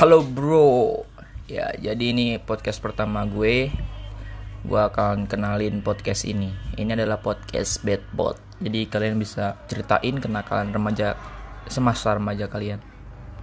Halo bro. Ya jadi ini podcast pertama gue. Gue akan kenalin podcast ini. Ini adalah podcast Bad Bot. Jadi kalian bisa ceritain kenakalan remaja Semasa remaja kalian.